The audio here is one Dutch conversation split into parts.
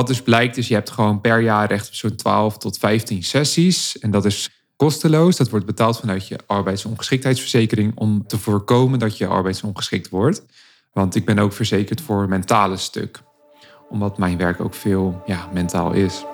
Wat dus blijkt is, je hebt gewoon per jaar recht op zo'n 12 tot 15 sessies. En dat is kosteloos. Dat wordt betaald vanuit je arbeidsongeschiktheidsverzekering om te voorkomen dat je arbeidsongeschikt wordt. Want ik ben ook verzekerd voor mentale stuk. Omdat mijn werk ook veel ja, mentaal is.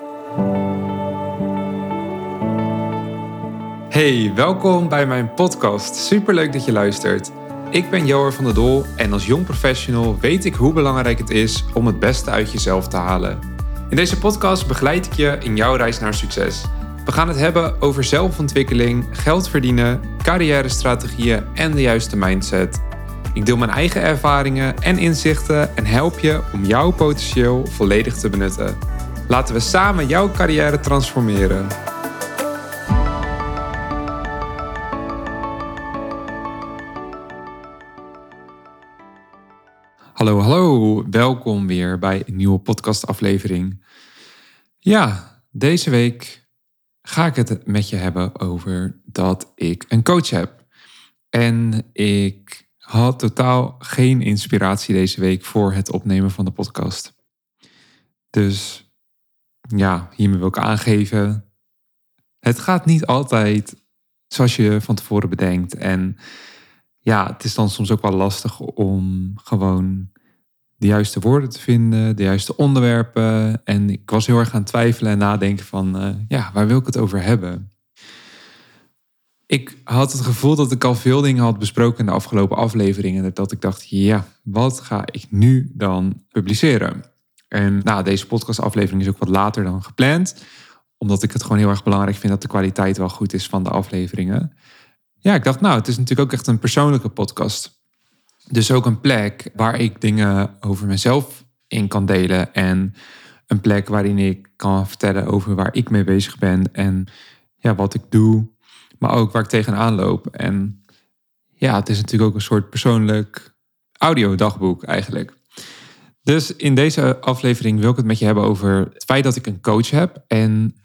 Hey, welkom bij mijn podcast. Superleuk dat je luistert. Ik ben Joar van der Dol en als jong professional weet ik hoe belangrijk het is om het beste uit jezelf te halen. In deze podcast begeleid ik je in jouw reis naar succes. We gaan het hebben over zelfontwikkeling, geld verdienen, carrière-strategieën en de juiste mindset. Ik deel mijn eigen ervaringen en inzichten en help je om jouw potentieel volledig te benutten. Laten we samen jouw carrière transformeren. Hallo, hallo. Welkom weer bij een nieuwe podcastaflevering. Ja, deze week ga ik het met je hebben over dat ik een coach heb. En ik had totaal geen inspiratie deze week voor het opnemen van de podcast. Dus ja, hiermee wil ik aangeven. Het gaat niet altijd zoals je van tevoren bedenkt. En ja, het is dan soms ook wel lastig om gewoon de juiste woorden te vinden, de juiste onderwerpen. En ik was heel erg aan het twijfelen en nadenken van, uh, ja, waar wil ik het over hebben? Ik had het gevoel dat ik al veel dingen had besproken in de afgelopen afleveringen. Dat ik dacht, ja, wat ga ik nu dan publiceren? En nou, deze podcastaflevering is ook wat later dan gepland. Omdat ik het gewoon heel erg belangrijk vind dat de kwaliteit wel goed is van de afleveringen. Ja, ik dacht, nou, het is natuurlijk ook echt een persoonlijke podcast. Dus ook een plek waar ik dingen over mezelf in kan delen. En een plek waarin ik kan vertellen over waar ik mee bezig ben. En ja, wat ik doe. Maar ook waar ik tegenaan loop. En ja, het is natuurlijk ook een soort persoonlijk audiodagboek eigenlijk. Dus in deze aflevering wil ik het met je hebben over het feit dat ik een coach heb. En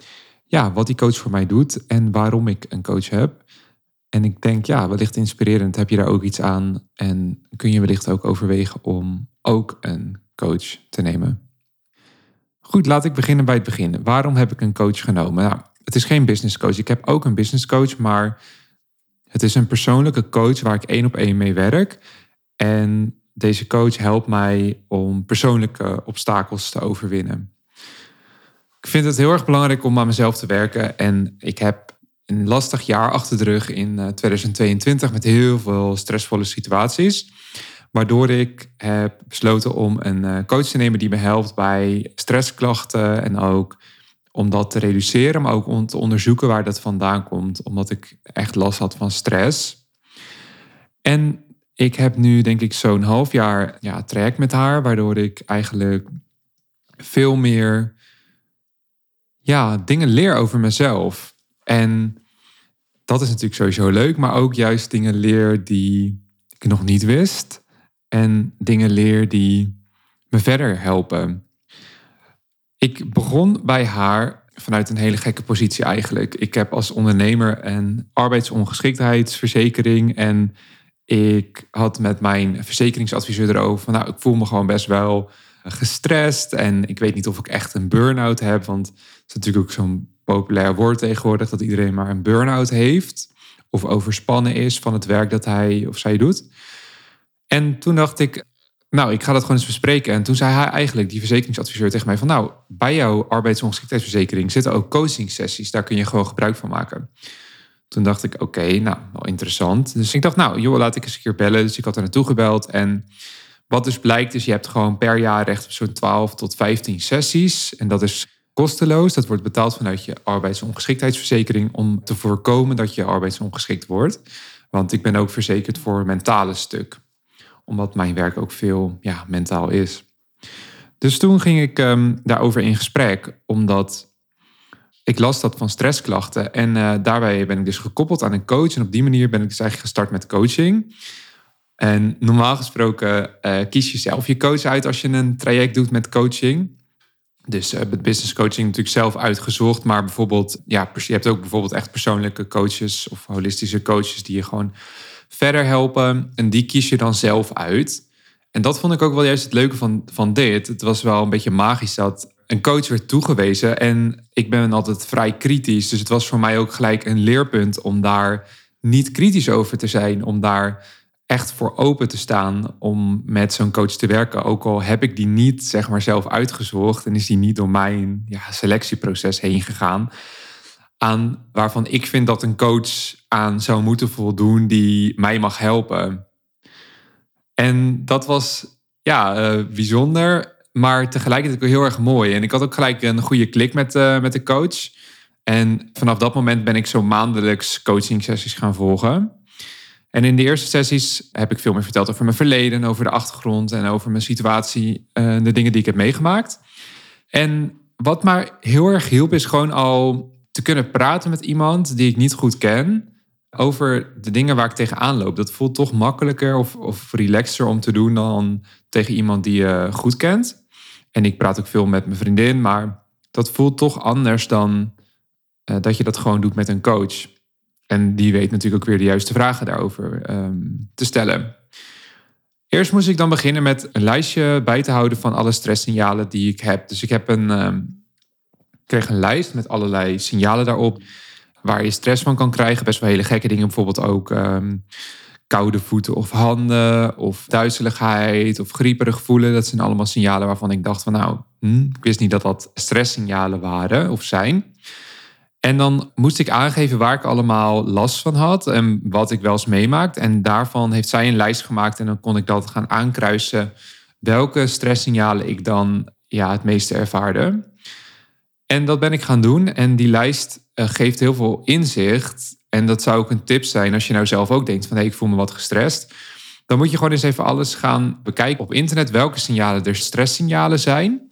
ja, wat die coach voor mij doet en waarom ik een coach heb. En ik denk, ja, wellicht inspirerend heb je daar ook iets aan. En kun je wellicht ook overwegen om ook een coach te nemen. Goed, laat ik beginnen bij het begin. Waarom heb ik een coach genomen? Nou, het is geen business coach. Ik heb ook een business coach, maar het is een persoonlijke coach waar ik één op één mee werk. En deze coach helpt mij om persoonlijke obstakels te overwinnen. Ik vind het heel erg belangrijk om aan mezelf te werken. En ik heb een lastig jaar achter de rug in 2022 eh, met heel veel stressvolle situaties. Waardoor ik heb besloten om een eh, coach te nemen die me helpt bij stressklachten en ook om dat te reduceren, maar ook om te onderzoeken waar dat vandaan komt, omdat ik echt last had van stress. En ik heb nu denk ik zo'n half jaar ja, traject met haar, waardoor ik eigenlijk veel meer ja, dingen leer over mezelf. En dat is natuurlijk sowieso leuk, maar ook juist dingen leer die ik nog niet wist. En dingen leer die me verder helpen. Ik begon bij haar vanuit een hele gekke positie eigenlijk. Ik heb als ondernemer een arbeidsongeschiktheidsverzekering. En ik had met mijn verzekeringsadviseur erover van nou, ik voel me gewoon best wel gestrest. En ik weet niet of ik echt een burn-out heb. Want het is natuurlijk ook zo'n populair woord tegenwoordig dat iedereen maar een burn-out heeft. Of overspannen is van het werk dat hij of zij doet. En toen dacht ik, nou, ik ga dat gewoon eens bespreken. En toen zei hij eigenlijk, die verzekeringsadviseur, tegen mij van... nou, bij jouw arbeidsongeschiktheidsverzekering zitten ook coaching sessies. Daar kun je gewoon gebruik van maken. Toen dacht ik, oké, nou, wel interessant. Dus ik dacht, nou, joh, laat ik eens een keer bellen. Dus ik had er naartoe gebeld. En wat dus blijkt, is je hebt gewoon per jaar recht op zo'n 12 tot 15 sessies. En dat is kosteloos. Dat wordt betaald vanuit je arbeidsongeschiktheidsverzekering om te voorkomen dat je arbeidsongeschikt wordt. Want ik ben ook verzekerd voor mentale stuk. Omdat mijn werk ook veel ja, mentaal is. Dus toen ging ik um, daarover in gesprek, omdat ik las dat van stressklachten. En uh, daarbij ben ik dus gekoppeld aan een coach. En op die manier ben ik dus eigenlijk gestart met coaching. En normaal gesproken uh, kies je zelf je coach uit als je een traject doet met coaching. Dus uh, met business coaching natuurlijk zelf uitgezocht. Maar bijvoorbeeld, ja, je hebt ook bijvoorbeeld echt persoonlijke coaches of holistische coaches die je gewoon verder helpen. En die kies je dan zelf uit. En dat vond ik ook wel juist het leuke van, van dit. Het was wel een beetje magisch dat een coach werd toegewezen. En ik ben altijd vrij kritisch. Dus het was voor mij ook gelijk een leerpunt om daar niet kritisch over te zijn. Om daar echt voor open te staan om met zo'n coach te werken. Ook al heb ik die niet zeg maar zelf uitgezocht en is die niet door mijn ja, selectieproces heen gegaan. Aan waarvan ik vind dat een coach aan zou moeten voldoen die mij mag helpen. En dat was ja, uh, bijzonder, maar tegelijkertijd ook heel erg mooi. En ik had ook gelijk een goede klik met, uh, met de coach. En vanaf dat moment ben ik zo maandelijks coaching sessies gaan volgen. En in de eerste sessies heb ik veel meer verteld over mijn verleden, over de achtergrond en over mijn situatie en eh, de dingen die ik heb meegemaakt. En wat mij heel erg hielp is gewoon al te kunnen praten met iemand die ik niet goed ken over de dingen waar ik tegenaan loop. Dat voelt toch makkelijker of, of relaxer om te doen dan tegen iemand die je goed kent. En ik praat ook veel met mijn vriendin, maar dat voelt toch anders dan uh, dat je dat gewoon doet met een coach. En die weet natuurlijk ook weer de juiste vragen daarover um, te stellen. Eerst moest ik dan beginnen met een lijstje bij te houden van alle stresssignalen die ik heb. Dus ik heb een, um, kreeg een lijst met allerlei signalen daarop waar je stress van kan krijgen. Best wel hele gekke dingen, bijvoorbeeld ook um, koude voeten of handen, of duizeligheid of grieperig voelen. Dat zijn allemaal signalen waarvan ik dacht van nou, hm, ik wist niet dat dat stresssignalen waren of zijn. En dan moest ik aangeven waar ik allemaal last van had en wat ik wel eens meemaakt. En daarvan heeft zij een lijst gemaakt en dan kon ik dat gaan aankruisen welke stresssignalen ik dan ja, het meeste ervaarde. En dat ben ik gaan doen. En die lijst uh, geeft heel veel inzicht. En dat zou ook een tip zijn als je nou zelf ook denkt van hé, hey, ik voel me wat gestrest. Dan moet je gewoon eens even alles gaan bekijken op internet welke signalen er stresssignalen zijn.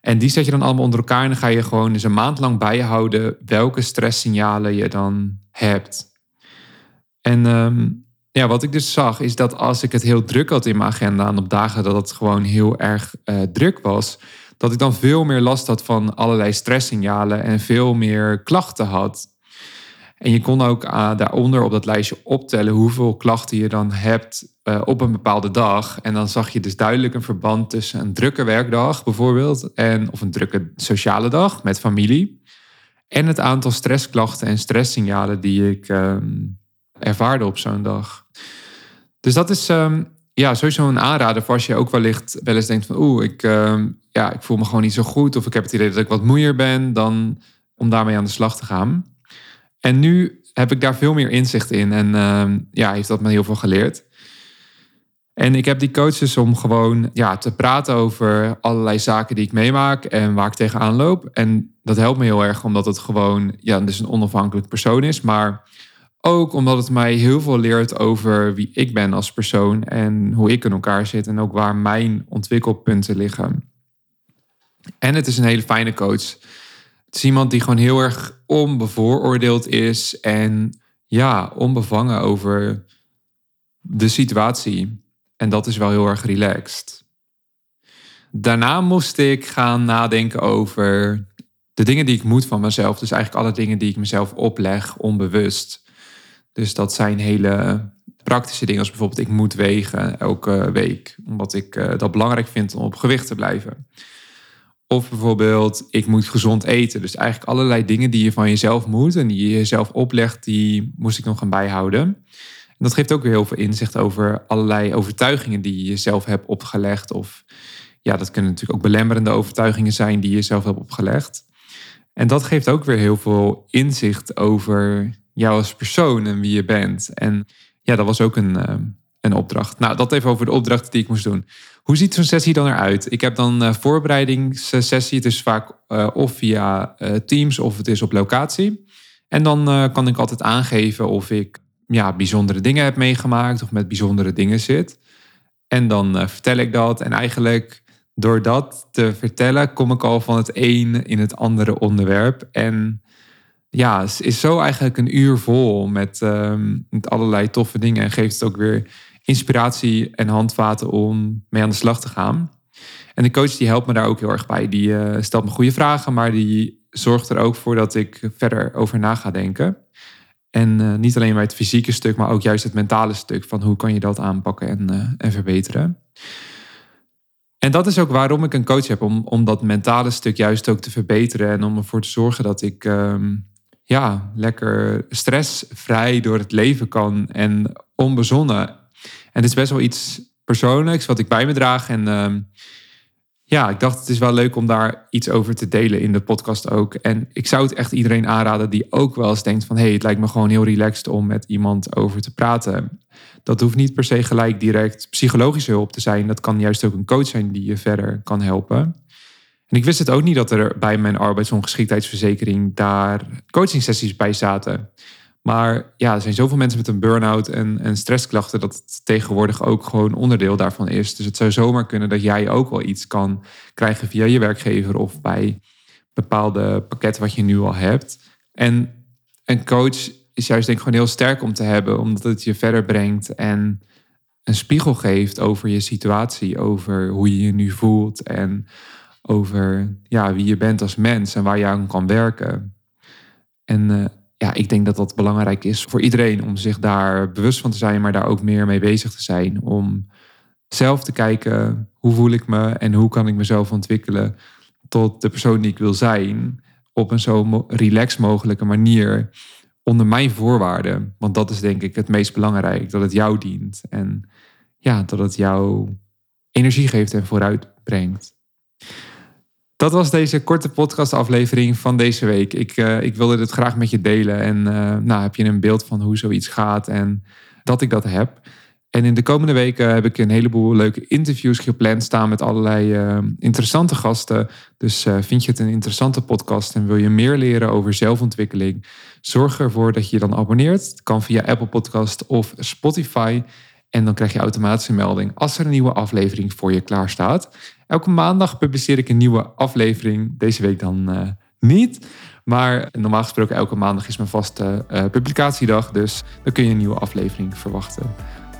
En die zet je dan allemaal onder elkaar en dan ga je gewoon eens een maand lang bijhouden welke stresssignalen je dan hebt. En ehm, ja, wat ik dus zag is dat als ik het heel druk had in mijn agenda en op dagen dat het gewoon heel erg uh, druk was, dat ik dan veel meer last had van allerlei stresssignalen en veel meer klachten had. En je kon ook uh, daaronder op dat lijstje optellen hoeveel klachten je dan hebt uh, op een bepaalde dag. En dan zag je dus duidelijk een verband tussen een drukke werkdag bijvoorbeeld, en, of een drukke sociale dag met familie, en het aantal stressklachten en stresssignalen die ik um, ervaarde op zo'n dag. Dus dat is um, ja, sowieso een aanrader voor als je ook wellicht wel eens denkt van oeh, ik, um, ja, ik voel me gewoon niet zo goed of ik heb het idee dat ik wat moeier ben, dan om daarmee aan de slag te gaan. En nu heb ik daar veel meer inzicht in en uh, ja, heeft dat me heel veel geleerd. En ik heb die coaches om gewoon ja, te praten over allerlei zaken die ik meemaak en waar ik tegenaan loop. En dat helpt me heel erg, omdat het gewoon ja, dus een onafhankelijk persoon is. Maar ook omdat het mij heel veel leert over wie ik ben als persoon en hoe ik in elkaar zit en ook waar mijn ontwikkelpunten liggen. En het is een hele fijne coach. Het is iemand die gewoon heel erg onbevooroordeeld is en ja, onbevangen over de situatie. En dat is wel heel erg relaxed. Daarna moest ik gaan nadenken over de dingen die ik moet van mezelf. Dus eigenlijk alle dingen die ik mezelf opleg, onbewust. Dus dat zijn hele praktische dingen, als bijvoorbeeld ik moet wegen elke week, omdat ik uh, dat belangrijk vind om op gewicht te blijven. Of bijvoorbeeld, ik moet gezond eten. Dus eigenlijk allerlei dingen die je van jezelf moet en die je jezelf oplegt, die moest ik nog gaan bijhouden. En dat geeft ook weer heel veel inzicht over allerlei overtuigingen die je jezelf hebt opgelegd. Of ja, dat kunnen natuurlijk ook belemmerende overtuigingen zijn die je zelf hebt opgelegd. En dat geeft ook weer heel veel inzicht over jou als persoon en wie je bent. En ja, dat was ook een, uh, een opdracht. Nou, dat even over de opdrachten die ik moest doen. Hoe ziet zo'n sessie dan eruit? Ik heb dan uh, voorbereidingssessie. Het is vaak uh, of via Teams of het is op locatie. En dan kan ik altijd aangeven of ik ja, bijzondere dingen heb meegemaakt of met bijzondere dingen zit. En dan vertel ik dat. En eigenlijk door dat te vertellen kom ik al van het een in het andere onderwerp. En ja, is zo eigenlijk een uur vol met, ehm, met allerlei toffe dingen. En geeft het ook weer inspiratie en handvaten om mee aan de slag te gaan. En de coach die helpt me daar ook heel erg bij. Die uh, stelt me goede vragen, maar die zorgt er ook voor dat ik verder over na ga denken. En uh, niet alleen bij het fysieke stuk, maar ook juist het mentale stuk van hoe kan je dat aanpakken en, uh, en verbeteren. En dat is ook waarom ik een coach heb, om, om dat mentale stuk juist ook te verbeteren en om ervoor te zorgen dat ik ehm, ja, lekker stressvrij door het leven kan en onbezonnen. En het is best wel iets persoonlijks wat ik bij me draag. En ehm, ja, ik dacht het is wel leuk om daar iets over te delen in de podcast ook. En ik zou het echt iedereen aanraden die ook wel eens denkt van... hé, hey, het lijkt me gewoon heel relaxed om met iemand over te praten. Dat hoeft niet per se gelijk direct psychologische hulp te zijn. Dat kan juist ook een coach zijn die je verder kan helpen. En ik wist het ook niet dat er bij mijn arbeidsongeschiktheidsverzekering daar coaching sessies bij zaten. Maar ja, er zijn zoveel mensen met een burn-out en, en stressklachten dat het tegenwoordig ook gewoon onderdeel daarvan is. Dus het zou zomaar kunnen dat jij ook wel iets kan krijgen via je werkgever of bij bepaalde pakketten wat je nu al hebt. En een coach is juist denk ik gewoon heel sterk om te hebben, omdat het je verder brengt en een spiegel geeft over je situatie, over hoe je je nu voelt en over ja, wie je bent als mens en waar je aan kan werken. En uh, ja, ik denk dat dat belangrijk is voor iedereen om zich daar bewust van te zijn, maar daar ook meer mee bezig te zijn. Om zelf te kijken hoe voel ik me en hoe kan ik mezelf ontwikkelen tot de persoon die ik wil zijn op een zo relaxed mogelijke manier onder mijn voorwaarden. Want dat is denk ik het meest belangrijk, dat het jou dient en ja, dat het jou energie geeft en vooruit brengt. Dat was deze korte podcastaflevering van deze week. Ik, uh, ik wilde het graag met je delen. En uh, nou, heb je een beeld van hoe zoiets gaat en dat ik dat heb. En in de komende weken heb ik een heleboel leuke interviews gepland staan met allerlei uh, interessante gasten. Dus vind je het een interessante podcast en wil je meer leren over zelfontwikkeling? Zorg ervoor dat je je dan abonneert. Kan via Apple Podcast of Spotify. En dan krijg je automatisch een melding als er een nieuwe aflevering voor je klaar staat. Elke maandag publiceer ik een nieuwe aflevering. Deze week dan uh, niet. Maar normaal gesproken elke maandag is mijn vaste uh, publicatiedag. Dus dan kun je een nieuwe aflevering verwachten.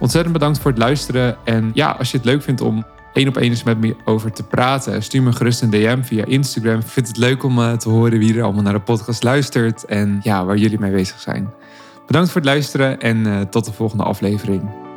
Ontzettend bedankt voor het luisteren. En ja, als je het leuk vindt om één op één eens met me over te praten, stuur me gerust een DM via Instagram. Ik vind het leuk om uh, te horen wie er allemaal naar de podcast luistert. En ja, waar jullie mee bezig zijn. Bedankt voor het luisteren en tot de volgende aflevering.